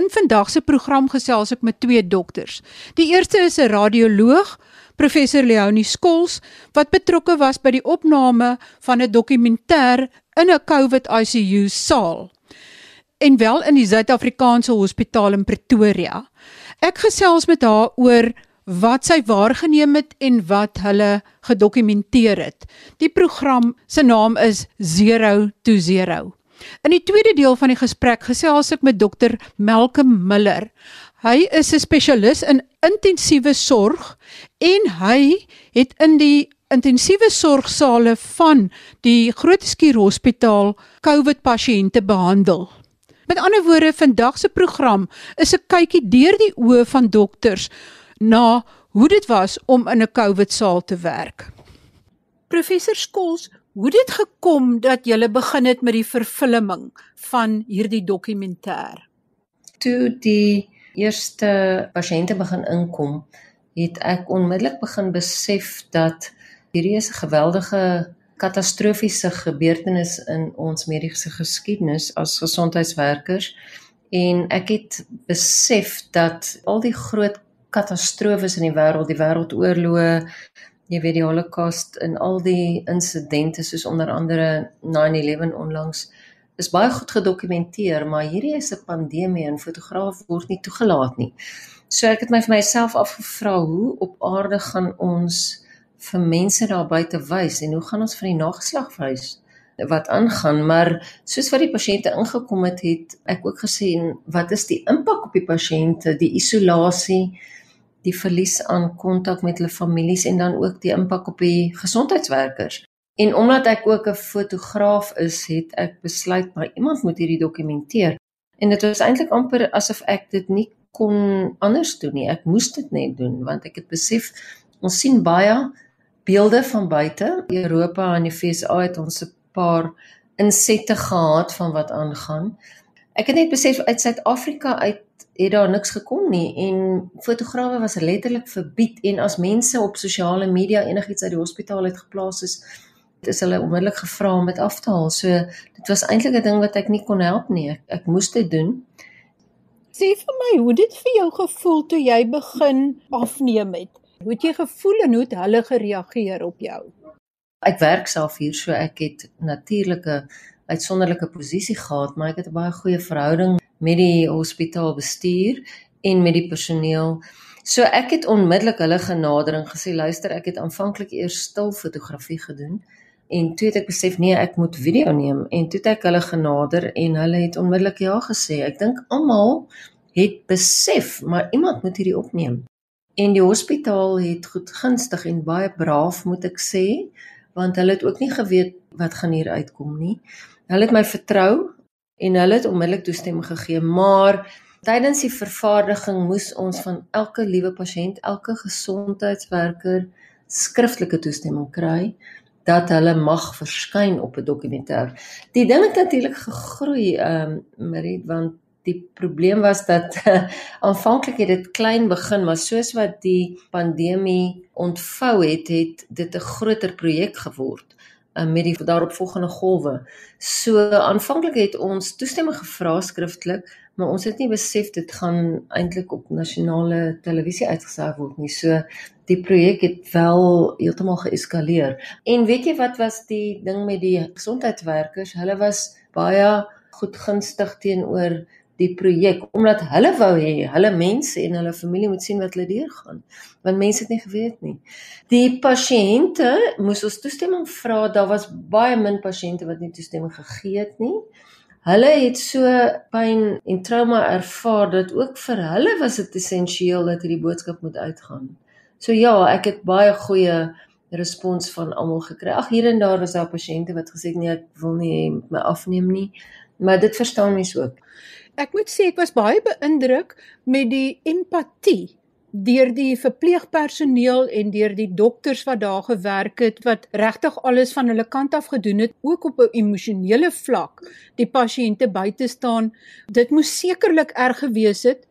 In vandag se program gesels ek met twee dokters. Die eerste is 'n radioloog, professor Leonie Skols, wat betrokke was by die opname van 'n dokumentêr in 'n COVID ICU saal en wel in die Suid-Afrikaanse Hospitaal in Pretoria. Ek gesels met haar oor wat sy waargeneem het en wat hulle gedokumenteer het. Die program se naam is Zero to Zero. In die tweede deel van die gesprek gesels ek met dokter Malcolm Miller. Hy is 'n spesialis in intensiewe sorg en hy het in die intensiewe sorgsale van die Groot Skuur Hospitaal COVID pasiënte behandel. Met ander woorde, vandag se program is 'n kykie deur die oë van dokters na hoe dit was om in 'n COVID saal te werk. Professor Skols, Hoe dit gekom dat jy begin het met die vervulling van hierdie dokumentêr? Toe die eerste pasiënte begin inkom, het ek onmiddellik begin besef dat hierdie is 'n geweldige katastrofiese gebeurtenis in ons mediese geskiedenis as gesondheidswerkers en ek het besef dat al die groot katastrofes in die wêreld, die wêreldoorloë, jy weet die holocaust en al die insidente soos onder andere 9/11 onlangs is baie goed gedokumenteer, maar hierdie is 'n pandemie en fotograaf word nie toegelaat nie. So ek het my vir myself afgevra hoe op aarde gaan ons vir mense daar buite wys en hoe gaan ons vir die nageslag wys wat aangaan, maar soos wat die pasiënte ingekom het, het ek ook gesien wat is die impak op die pasiënte, die isolasie, die verlies aan kontak met hulle families en dan ook die impak op die gesondheidswerkers. En omdat ek ook 'n fotograaf is, het ek besluit maar iemand moet hierdie dokumenteer. En dit was eintlik amper asof ek dit nie kon anders doen nie. Ek moes dit net doen want ek het besef ons sien baie beelde van buite. Europa en die VSA het ons 'n paar insette gehad van wat aangaan. Ek het net besef uit Suid-Afrika uit het daar niks gekom nie en fotograwe was letterlik verbied en as mense op sosiale media enigiets uit die hospitaal het geplaas is is hulle onmiddellik gevra om dit af te haal. So dit was eintlik 'n ding wat ek nie kon help nie. Ek, ek moes dit doen. Sê vir my, hoe dit vir jou gevoel toe jy begin afneem het? Hoe het jy gevoel en hoe het hulle gereageer op jou? Ek werk self hier, so ek het natuurlike uitsonderlike posisie gehad, maar ek het 'n baie goeie verhouding met die hospitaalbestuur en met die personeel. So ek het onmiddellik hulle genadering gesê, luister, ek het aanvanklik eers stil fotografie gedoen en toe het ek besef nee, ek moet video neem en toe het ek hulle genader en hulle het onmiddellik ja gesê. Ek dink almal het besef, maar iemand moet hierdie opneem. En die hospitaal het goed gunstig en baie braaf moet ek sê, want hulle het ook nie geweet wat gaan hier uitkom nie. Hulle het my vertrou en hulle het onmiddellik toestemming gegee, maar tydens die vervaardiging moes ons van elke liewe pasiënt, elke gesondheidswerker skriftelike toestemming kry dat hulle mag verskyn op 'n dokumentêr. Die ding het natuurlik gegroei, ehm um, Marie, want die probleem was dat aanvanklik het dit klein begin, maar soos wat die pandemie ontvou het, het dit 'n groter projek geword. Uh, met die daaropvolgende golwe. So aanvanklik het ons toestemming gevra skriftelik, maar ons het nie besef dit gaan eintlik op nasionale televisie uitgesaai word nie. So die projek het wel heeltemal geeskaleer. En weet jy wat was die ding met die gesondheidswerkers? Hulle was baie goedgunstig teenoor die projek omdat hulle wou hê hulle mense en hulle familie moet sien wat hulle deurgaan want mense het nie geweet nie. Die pasiënte moes ons toestemming vra, daar was baie min pasiënte wat nie toestemming gegee het nie. Hulle het so pyn en trauma ervaar dat ook vir hulle was dit essensieel dat hierdie boodskap moet uitgaan. So ja, ek het baie goeie respons van almal gekry. Ag hier en daar was daar pasiënte wat gesê het nee, ek wil nie my afneem nie. Maar dit verstaan mense ook ek moet sê ek was baie beïndruk met die empatie deur die verpleegpersoneel en deur die dokters wat daar gewerk het wat regtig alles van hulle kant af gedoen het ook op 'n emosionele vlak die pasiënte by te staan. Dit moes sekerlik erg gewees het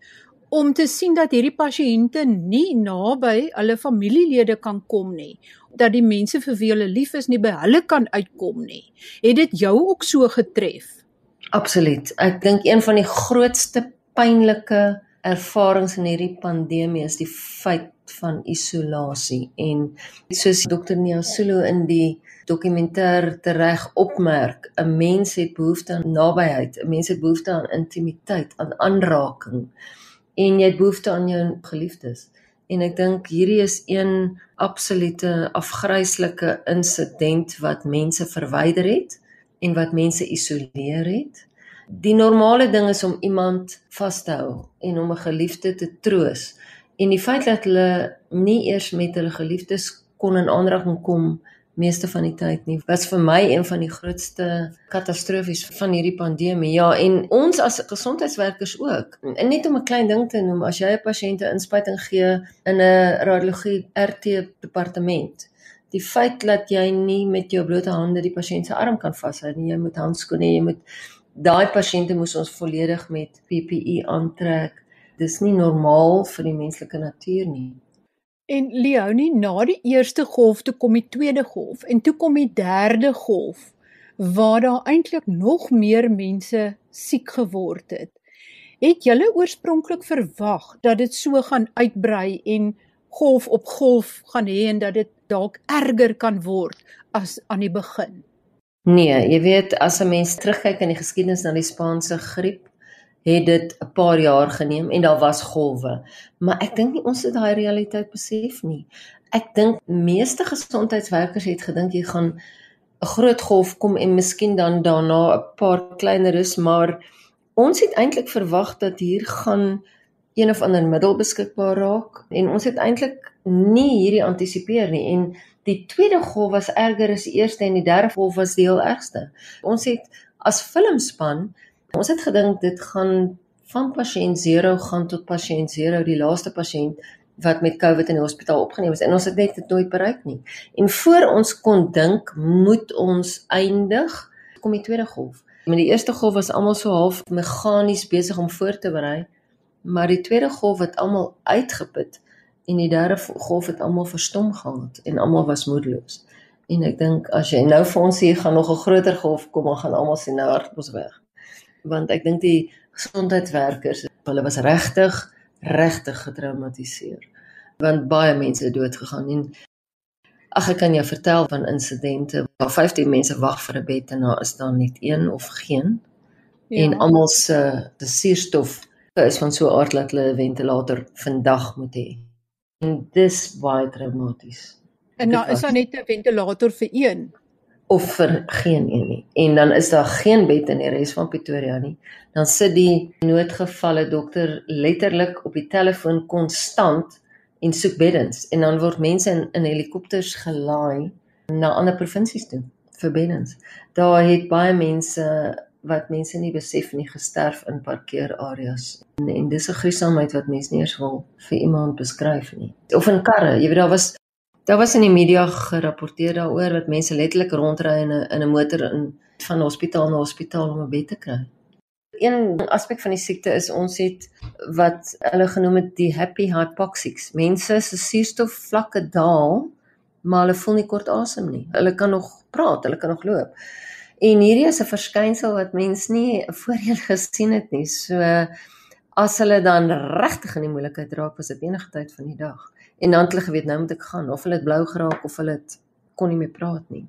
om te sien dat hierdie pasiënte nie naby hulle familielede kan kom nie dat die mense vir wie hulle lief is nie by hulle kan uitkom nie. Het dit jou ook so getref Absoluut. Ek dink een van die grootste pynlike ervarings in hierdie pandemie is die feit van isolasie en soos dokter Niasulu in die dokumentêr tereg opmerk, 'n mens het behoefte aan nabyheid, 'n mens het behoefte aan intimiteit, aan aanraking en jy het behoefte aan jou geliefdes. En ek dink hierdie is een absolute afgryslike insident wat mense verwyder het en wat mense isoleer het. Die normale ding is om iemand vas te hou en om 'n geliefde te troos. En die feit dat hulle nie eers met hulle geliefdes kon in aanraking kom meeste van die tyd nie, was vir my een van die grootste katastrofies van hierdie pandemie. Ja, en ons as gesondheidswerkers ook. En net om 'n klein ding te noem, as jy 'n pasiënt 'n inspuiting gee in 'n radiologie RT departement, die feit dat jy nie met jou blote hande die pasiënt se arm kan vashou nie, jy moet handskoene, jy moet daai pasiënte moes ons volledig met PPE aantrek. Dis nie normaal vir die menslike natuur nie. En Leonie, na die eerste golf toe kom die tweede golf en toe kom die derde golf waar daar eintlik nog meer mense siek geword het. Het julle oorspronklik verwag dat dit so gaan uitbrei en golf op golf gaan hê en dat dit dalk erger kan word as aan die begin? Nee, jy weet as 'n mens terugkyk in die geskiedenis na die Spaanse griep, het dit 'n paar jaar geneem en daar was golwe. Maar ek dink nie ons het daai realiteit besef nie. Ek dink meeste gesondheidswerkers het gedink jy gaan 'n groot golf kom en miskien dan daarna 'n paar kleiner is, maar ons het eintlik verwag dat hier gaan een of ander middel beskikbaar raak en ons het eintlik nie hierdie antisipeer nie en Die tweede golf was erger as die eerste en die derde golf was die heel ergste. Ons het as filmspan, ons het gedink dit gaan van pasiënt 0 gaan tot pasiënt 0, die laaste pasiënt wat met COVID in die hospitaal opgeneem is en ons het net dit nooit bereik nie. En voor ons kon dink moet ons eindig kom die tweede golf. Met die eerste golf was almal so half meganies besig om voor te berei, maar die tweede golf het almal uitgeput en die derde golf het almal verstom gehad en almal was moedeloos. En ek dink as jy nou vir ons hier gaan nog 'n groter golf kom, dan gaan almal sien nou hardop weg. Want ek dink die gesondheidswerkers, hulle was regtig regtig getraumatiseer. Want baie mense het dood gegaan en ag ek kan jou vertel van insidente waar 15 mense wag vir 'n bed en daar is daar net een of geen. Ja. En almal se die suurstof is van so 'n aard dat hulle 'n ventilator vandag moet hê. En dis baie traumaties. En nou is daar net 'n ventilator vir een of vir geen een nie. En dan is daar geen bed in die res van Pretoria nie. Dan sit die noodgevalle dokter letterlik op die telefoon konstant en soek beddens en dan word mense in, in helikopters gelaai na ander provinsies toe vir beddens. Daar het baie mense wat mense nie besef nie gesterf in parkeerareas. En, en dis 'n gruisamheid wat mense nie eens wil vir iemand beskryf nie. Of in karre, jy weet daar was daar was in die media gerapporteer daaroor dat mense letterlik rondry in 'n in 'n motor in van hospitaal na hospitaal om 'n bed te kry. Een aspek van die siekte is ons het wat hulle genoem het die happy hypoxics. Mense se suurstofvlakke daal, maar hulle voel nie kort asem nie. Hulle kan nog praat, hulle kan nog loop. En hierdie is 'n verskynsel wat mens nie voorheen gesien het nie. So as hulle dan regtig in die moeilikheid raak, was dit enige tyd van die dag. En dan het hulle geweet nou moet ek gaan of hulle het blou geraak of hulle het kon nie meer praat nie.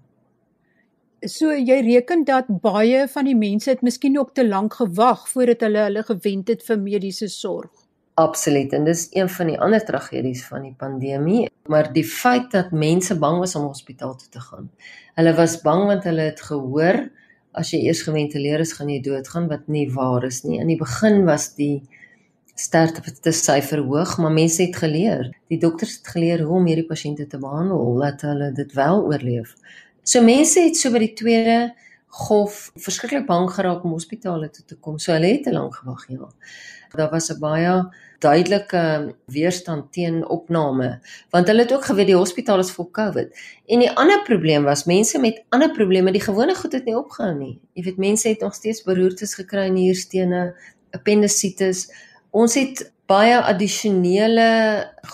So jy reken dat baie van die mense het miskien ook te lank gewag voordat hulle hulle gewend het vir mediese sorg. Absoluut en dis een van die ander tragedies van die pandemie, maar die feit dat mense bang was om hospitaal toe te gaan. Hulle was bang want hulle het gehoor as jy eers geventileer is, gaan jy doodgaan wat nie waar is nie. In die begin was die sterfte syfer hoog, maar mense het geleer. Die dokters het geleer hoe om hierdie pasiënte te behandel dat hulle dit wel oorleef. So mense het so by die tweede golf verskriklik bang geraak om hospitale toe te kom. So hulle het te lank gewag, ja. Daar was 'n baie duidelike weerstand teen opname want hulle het ook geweet die hospitaal is vol COVID. En die ander probleem was mense met ander probleme, die gewone goed het nie opgehou nie. Jy weet mense het nog steeds beroertes gekry in nierstene, appendisitis. Ons het baie addisionele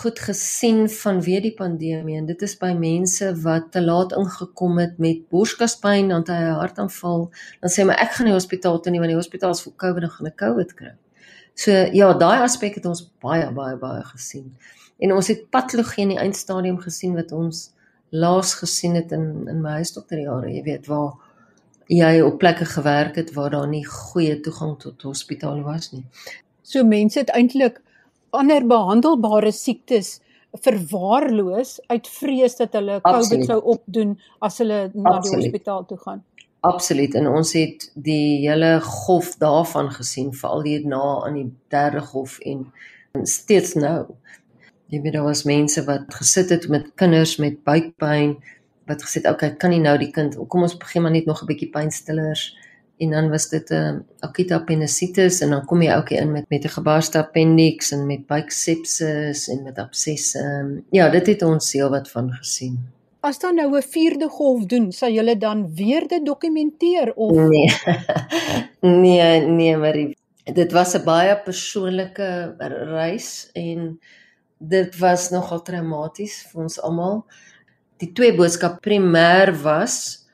goed gesien vanweë die pandemie en dit is by mense wat te laat ingekom het met borskaspyn, dan hy 'n hartaanval, dan sê my ek gaan die hospitaal toe nie want die hospitaal is vol COVID en gaan 'n COVID kry. So ja, daai aspek het ons baie baie baie gesien. En ons het patologie in die eindstadium gesien wat ons laas gesien het in in my huisdokterjare, jy weet waar jy op plekke gewerk het waar daar nie goeie toegang tot hospitale was nie. So mense het eintlik ander behandelbare siektes verwaarloos uit vrees dat hulle COVID sou opdoen as hulle na Absoluut. die hospitaal toe gaan. Absoluut en ons het die hele golf daarvan gesien veral hier na aan die derde golf en steeds nou. Jy weet daar was mense wat gesit het met kinders met buikpyn wat gesê het okay kan nie nou die kind kom ons begin maar net nog 'n bietjie pynstillers en dan was dit 'n uh, akute appendisitis en dan kom jy ook in met met 'n gebarste appendix en met buiksepsis en met absesse. Um, ja, dit het ons heel wat van gesien. As dan nou 'n vierde golf doen, sal julle dan weer dit dokumenteer of Nee. nee, nee, maar dit was 'n baie persoonlike reis en dit was nogal traumaties vir ons almal. Die twee boodskap primêr was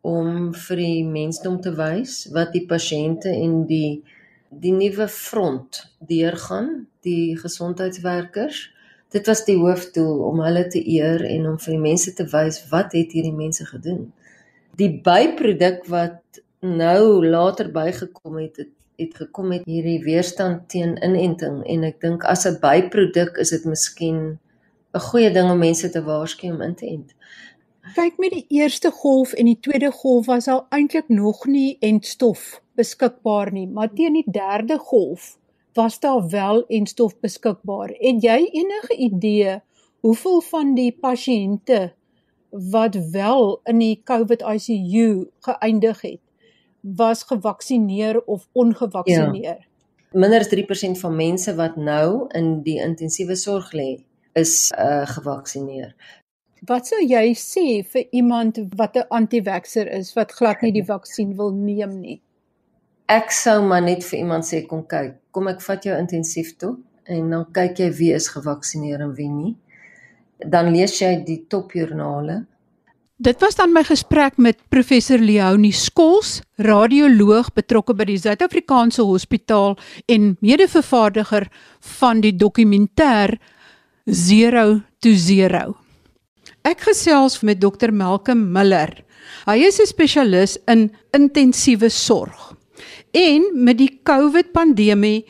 om vir die mensdom te wys wat die pasiënte en die die nuwe front deurgaan, die gesondheidswerkers. Dit was die hoofdoel om hulle te eer en om vir die mense te wys wat het hierdie mense gedoen. Die byproduk wat nou later bygekom het, het het gekom met hierdie weerstand teen inenting en ek dink as 'n byproduk is dit miskien 'n goeie ding om mense te waarsku om in te ent. Kyk met die eerste golf en die tweede golf was al eintlik nog nie entstof beskikbaar nie, maar teen die derde golf was daar wel entstof beskikbaar. Het jy enige idee hoeveel van die pasiënte wat wel in die COVID ICU geëindig het, was gevaksinereer of ongevaksinereer? Ja. Minder as 3% van mense wat nou in die intensiewe sorg lê, is uh, gevaksinereer. Wat sou jy sê vir iemand wat 'n anti-vaxer is wat glad nie die vaksin wil neem nie? Ek sou maar net vir iemand sê kom kyk, kom ek vat jou intensief toe en dan kyk jy wie is gevaksinereer en wie nie. Dan lees jy die topjoernale. Dit was dan my gesprek met professor Leonie Skols, radioloog betrokke by die Suid-Afrikaanse Hospitaal en mede-vervaardiger van die dokumentêr Zero to Zero. Ek gesels met Dr Malcolm Miller. Hy is 'n spesialis in intensiewe sorg. En met die COVID pandemie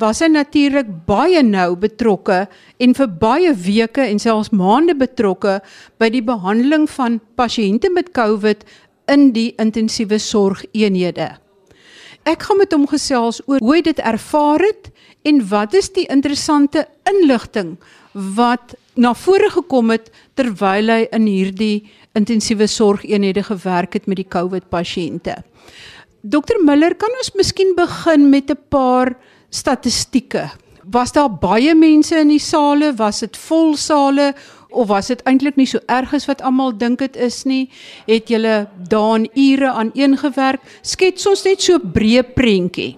was hy natuurlik baie nou betrokke en vir baie weke en selfs maande betrokke by die behandeling van pasiënte met COVID in die intensiewe sorgeenhede. Ek gaan met hom gesels oor hoe hy dit ervaar het en wat is die interessante inligting wat na vore gekom het terwyl hy in hierdie intensiewe sorgeenhede gewerk het met die COVID pasiënte. Dokter Miller, kan ons miskien begin met 'n paar statistieke? Was daar baie mense in die sale? Was dit vol sale of was dit eintlik nie so erg as wat almal dink dit is nie? Het julle daan ure aan een gewerk? Skets ons net so 'n breë prentjie.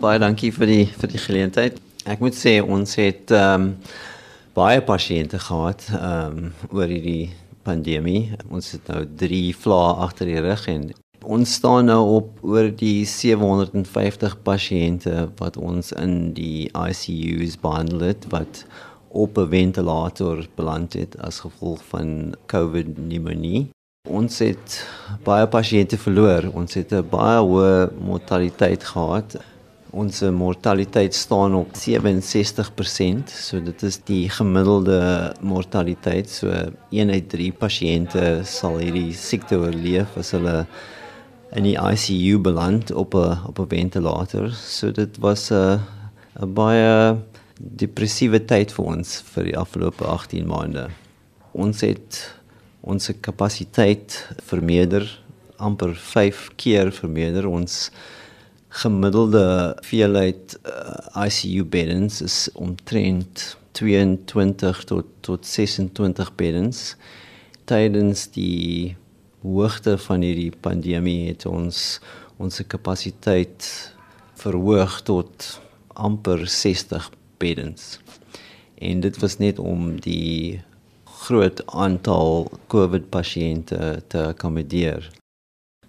Baie dankie vir die vir die geleentheid. Ek moet sê ons het ehm um, baie pasiënte gehad ehm um, oor hierdie pandemie. Ons het nou 3 vlae agter die rug en ons staan nou op oor die 750 pasiënte wat ons in die ICU's behandel het wat op 'n ventilator beland het as gevolg van COVID pneumonie. Ons het baie pasiënte verloor. Ons het 'n baie hoë mortaliteit gehad. Ons mortaliteit staan op 67%, so dit is die gemiddelde mortaliteit. So 1 uit 3 pasiënte sal hierdie siekte oorleef as hulle in die ICU beland op 'n op 'n ventilator. So dit was 'n 'n baie depressiewe tyd vir ons vir die afgelope 18 maande. Ons het ons kapasiteit vermeerder amper 5 keer vermeerder ons gemiddelde veelheid uh, ICU beddens is omtrent 22 tot tot 26 beddens tydens die hoogte van hierdie pandemie het ons ons kapasiteit verhoog tot amper 60 beddens en dit was net om die groot aantal COVID pasiënte te akkommodeer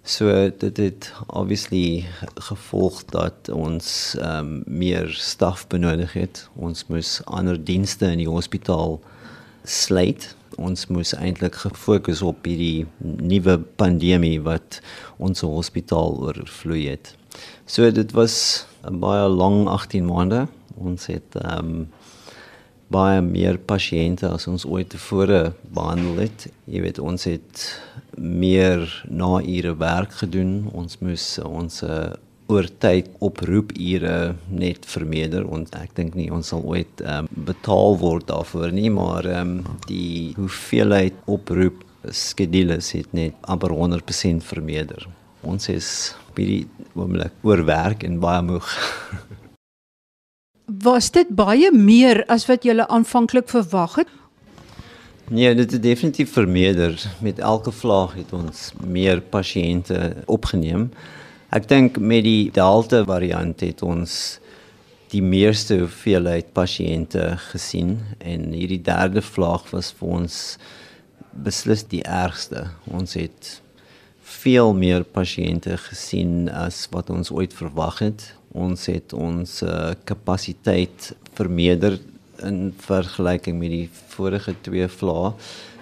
So dit het obviously gevolg dat ons um, meer staf benodig het. Ons moes ander dienste in die hospitaal sluit. Ons moes eintlik gefokus op hierdie nuwe pandemie wat ons hospitaal oorvloei het. So dit was 'n baie lang 18 maande. Ons het ehm um, baie meer pasiënte as ons ooit tevore behandel het. Jy weet ons het meer na ure werk gedoen. Ons moes ons oortyd oproep ure net vermeerder en ek dink nie ons sal ooit um, betaal word daarvoor nie, maar um, die hoeveelheid oproep skedules het net amper 100% vermeerder. Ons is baie oomblik oorwerk en baie moeg. Was dit baie meer as wat jy aanvanklik verwag het? Nee, dit het definitief vermeerder. Met elke vlaag het ons meer pasiënte opgeneem. Ek dink met die Delta variant het ons die meeste hoeveelheid pasiënte gesien en hierdie derde vlaag was vir ons beslis die ergste. Ons het veel meer pasiënte gesien as wat ons ooit verwag het ons het ons uh, kapasiteit vermeerder in vergelyking met die vorige twee vlae.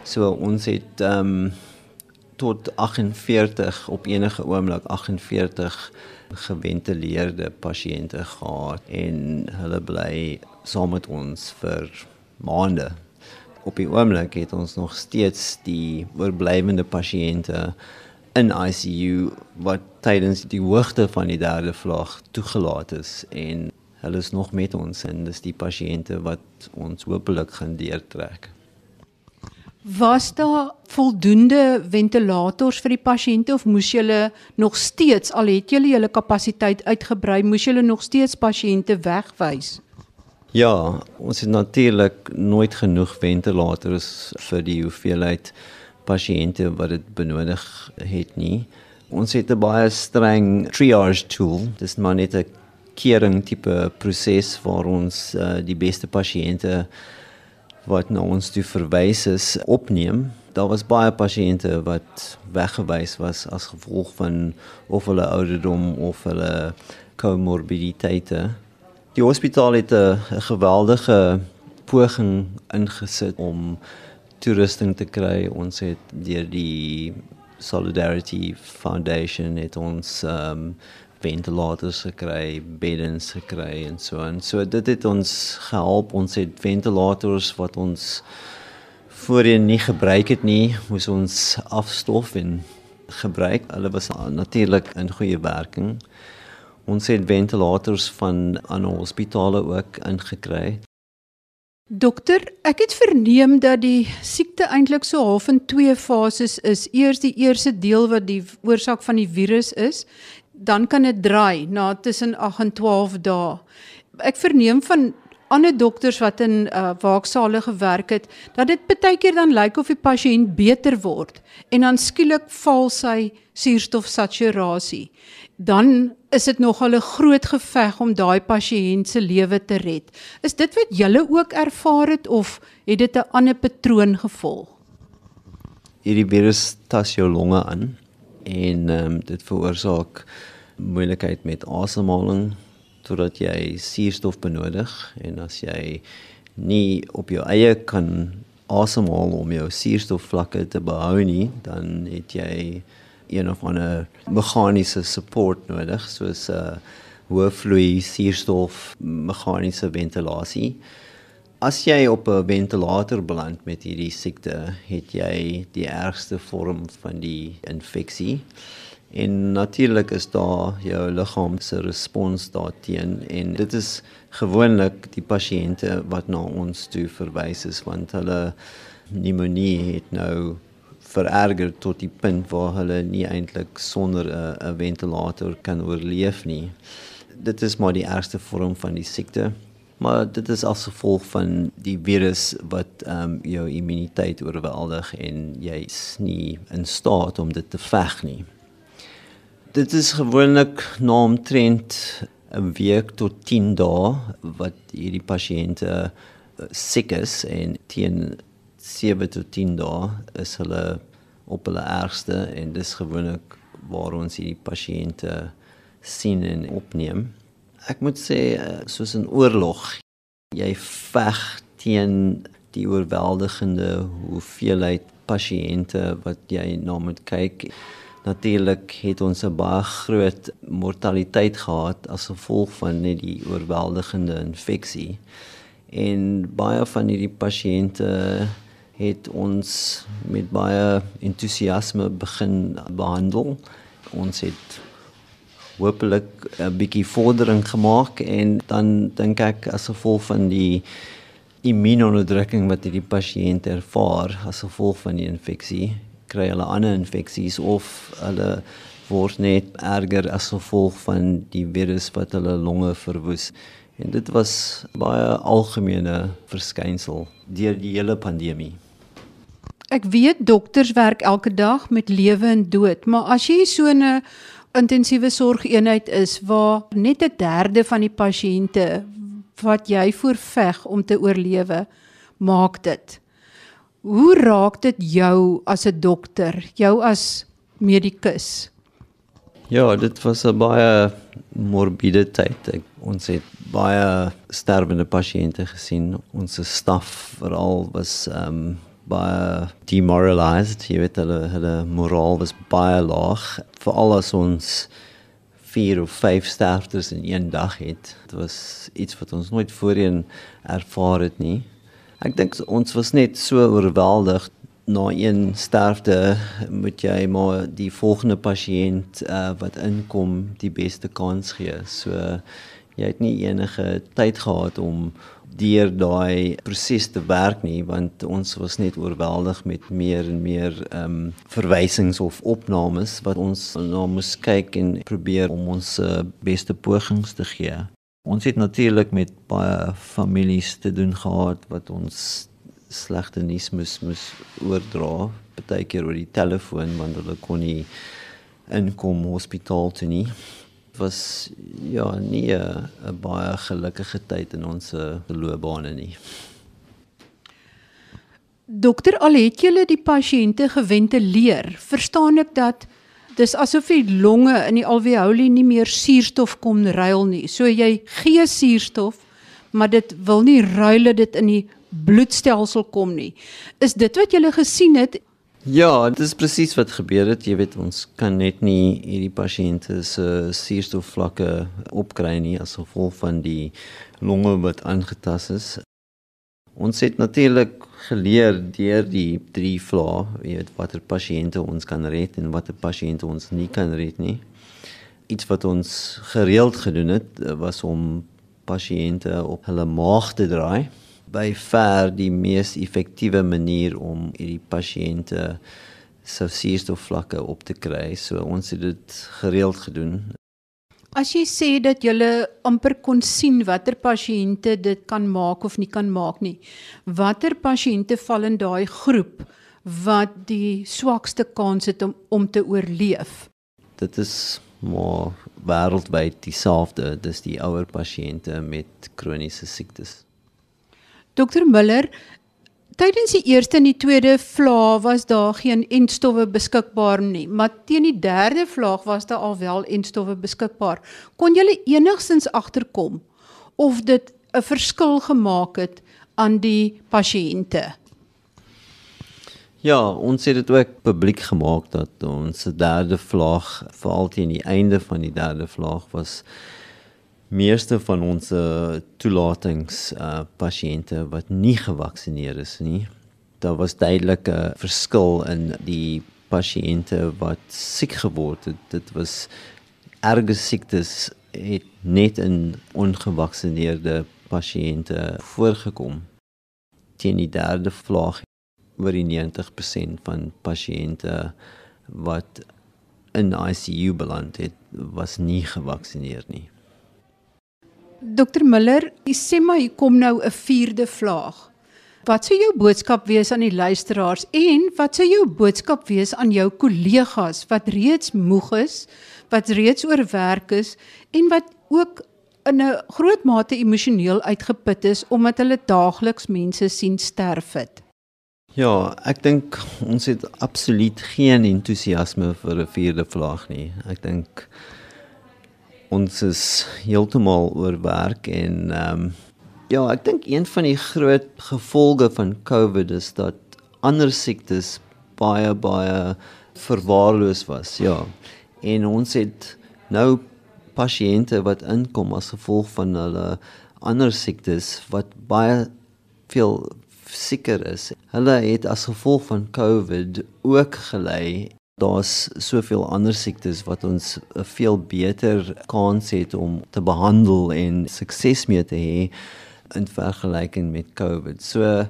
So ons het ehm um, tot 48 op enige oomblik 48 geventileerde pasiënte gehad en hulle bly saam met ons vir maande. Op die oomblik het ons nog steeds die oorblywende pasiënte in ICU wat tydens die hoogte van die derde vlaag toegelaat is en hulle is nog met ons en dis die pasiënte wat ons hopelik gaan deurtrek. Was daar voldoende ventilators vir die pasiënte of moes julle nog steeds al het julle julle kapasiteit uitgebrei, moes julle nog steeds pasiënte wegwys? Ja, ons het natuurlik nooit genoeg ventilators vir die hoeveelheid pasiënte wat dit benodig het nie. Ons het 'n baie streng triage tool. Dis maar net 'n kering tipe proses waar ons uh, die beste pasiënte wat na ons toe verwys is opneem. Daar was baie pasiënte wat weggewys was as gevolg van of hulle ouderdom of hulle komorbiditeite. Die hospitaal het 'n geweldige poging ingesit om toerusting te kry. Ons het deur die Solidarity Foundation het ons um ventilators gekry, beddens gekry en so en so dit het ons gehelp. Ons het ventilators wat ons voorheen nie gebruik het nie, moes ons afstof en gebruik. Hulle was natuurlik in goeie werking. Ons het ventilators van ander hospitale ook ingekry. Dokter, ek het verneem dat die siekte eintlik so half in twee fases is. Eers die eerste deel wat die oorsaak van die virus is, dan kan dit draai na tussen 8 en 12 dae. Ek verneem van ander dokters wat in uh, waaksale gewerk het, dat dit baie keer dan lyk of die pasiënt beter word en dan skielik val sy suurstofsaturasie dan is dit nogal 'n groot geveg om daai pasiënt se lewe te red. Is dit wat julle ook ervaar het of het dit 'n ander patroon gevolg? Hierdie virus tas jou longe aan en um, dit veroorsaak moeilikheid met asemhaling totdat jy suurstof benodig en as jy nie op jou eie kan asemhaal om jou suurstofvlakke te behou nie, dan het jy een of ander meganiese support nodig soos 'n uh, hoë vloei suurstof meganiese ventilasie. As jy op 'n ventilator beland met hierdie siekte, het jy die ergste vorm van die infeksie. En natuurlik is daar jou liggaam se respons daarteen en dit is gewoonlik die pasiënte wat na ons toe verwys is want hulle pneumonie het nou vererger tot die punt waar hulle nie eintlik sonder 'n ventilator kan oorleef nie. Dit is maar die ergste vorm van die siekte. Maar dit is as gevolg van die virus wat ehm um, jou immuniteit oorweldig en jy is nie in staat om dit te veg nie. Dit is gewoonlik na omtrent 'n week tot 10 dae wat hierdie pasiënte uh, siek is en teen 7 tot 10 dae is hulle op hulle ergste en dis gewoonlik waar ons hierdie pasiënte sien en opneem. Ek moet sê soos 'n oorlog, jy veg teen die oorweldigende hoeveelheid pasiënte wat jy na moet kyk. Natuurlik het ons 'n baie groot mortaliteit gehad as gevolg van net die oorweldigende infeksie. En baie van hierdie pasiënte het ons met baie entoesiasme begin behandel. Ons het hopelik 'n bietjie vordering gemaak en dan dink ek as gevolg van die immuunonderdrukking wat hierdie pasiënt ervaar as gevolg van die infeksie, kry hulle ander infeksies of hulle word net erger as gevolg van die virus wat hulle longe verwoes. En dit was baie algemene verskynsel deur die hele pandemie. Ek weet dokters werk elke dag met lewe en dood, maar as jy so 'n intensiewe sorgeenheid is waar net 'n derde van die pasiënte wat jy voorveg om te oorlewe, maak dit. Hoe raak dit jou as 'n dokter, jou as medikus? Ja, dit was 'n baie morbiede tyd. Ek, ons het baie sterwende pasiënte gesien. Ons staf veral was ehm um, baie demoralized. Jy weet hulle hulle moraal was baie laag. Veral as ons 4 of 5 sterftes in een dag het. Dit was iets wat ons nooit voorheen ervaar het nie. Ek dink ons was net so oorweldig na een sterfte moet jy maar die volgende pasiënt uh, wat inkom die beste kans gee. So jy het nie enige tyd gehad om deur daai proses te werk nie want ons was net oorweldig met meer en meer ehm um, verwysings of opnames wat ons nou moes kyk en probeer om ons uh, beste pogings te gee. Ons het natuurlik met baie families te doen gehad wat ons slegte nuus moes moes oordra, baie keer oor die telefoon want hulle kon nie inkom hospitaal toe nie was ja nie 'n baie gelukkige tyd in ons loopbane nie. Dokter, al het julle die pasiënte geventileer, verstaan ek dat dis asof die longe in die alveoli nie meer suurstof kon ruil nie. So jy gee suurstof, maar dit wil nie ruil dit in die bloedstelsel kom nie. Is dit wat julle gesien het Ja, dit is presies wat gebeur het. Jy weet ons kan net nie hierdie pasiënte se suurstofvlakke opkry nie as gevolg van die longe wat aangetast is. Ons het natuurlik geleer deur die drie vlae, jy weet watter pasiënte ons kan red en watter pasiënte ons nie kan red nie. Iets wat ons gereeld gedoen het was om pasiënte op hulle maag te draai by ver die mees effektiewe manier om hierdie pasiënte se suurstofvlakke op te kry. So ons het dit gereeld gedoen. As jy sê dat jy amper kon sien watter pasiënte dit kan maak of nie kan maak nie. Watter pasiënte val in daai groep wat die swakste kans het om om te oorleef? Dit is maar wêreldwyd dieselfde, dis die ouer pasiënte met kroniese siektes. Dokter Miller, tydens die eerste en die tweede vlaag was daar geen entstowwe beskikbaar nie, maar teen die derde vlaag was daar alwel entstowwe beskikbaar. Kon jy enigstens agterkom of dit 'n verskil gemaak het aan die pasiënte? Ja, ons het dit ook publiek gemaak dat ons derde vlaag veral teen die einde van die derde vlaag was meeste van ons toelatings uh pasiënte wat nie gevaksinereer is nie. Daar was duidelik 'n verskil in die pasiënte wat siek geword het. Dit was erge siektes het net in ongevaksineerde pasiënte voorgekom. Teen die derde vlaag oor die 90% van pasiënte wat in ICU beland het, was nie gevaksinereer nie. Dokter Miller, jy sê maar hier kom nou 'n vierde vlaag. Wat sou jou boodskap wees aan die luisteraars en wat sou jou boodskap wees aan jou kollegas wat reeds moeg is, wat reeds oorwerk is en wat ook in 'n groot mate emosioneel uitgeput is omdat hulle daagliks mense sien sterf het? Ja, ek dink ons het absoluut geen entoesiasme vir 'n vierde vlaag nie. Ek dink ons is heeltemal oorwerk en ehm um, ja, ek dink een van die groot gevolge van COVID is dat ander siektes baie baie verwaarloos was. Ja. En ons het nou pasiënte wat inkom as gevolg van hulle ander siektes wat baie veel seker is. Hulle het as gevolg van COVID ook gelei. Daar's soveel ander siektes wat ons 'n veel beter kans het om te behandel en sukses mee te hê in vergelyking met COVID. So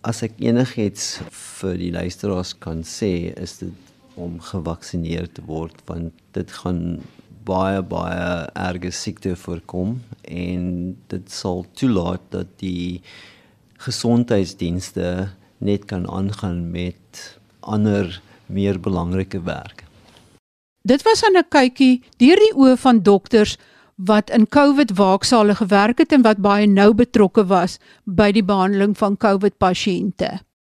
as ek enigiets vir die luisteraars kan sê, is dit om gevaksinereer te word want dit gaan baie baie erge siekte voorkom en dit sal toelaat dat die gesondheidsdienste net kan aangaan met ander meer belangrike werk. Dit was 'n kykie deur die oë van dokters wat in COVID waaksale gewerk het en wat baie nou betrokke was by die behandeling van COVID pasiënte.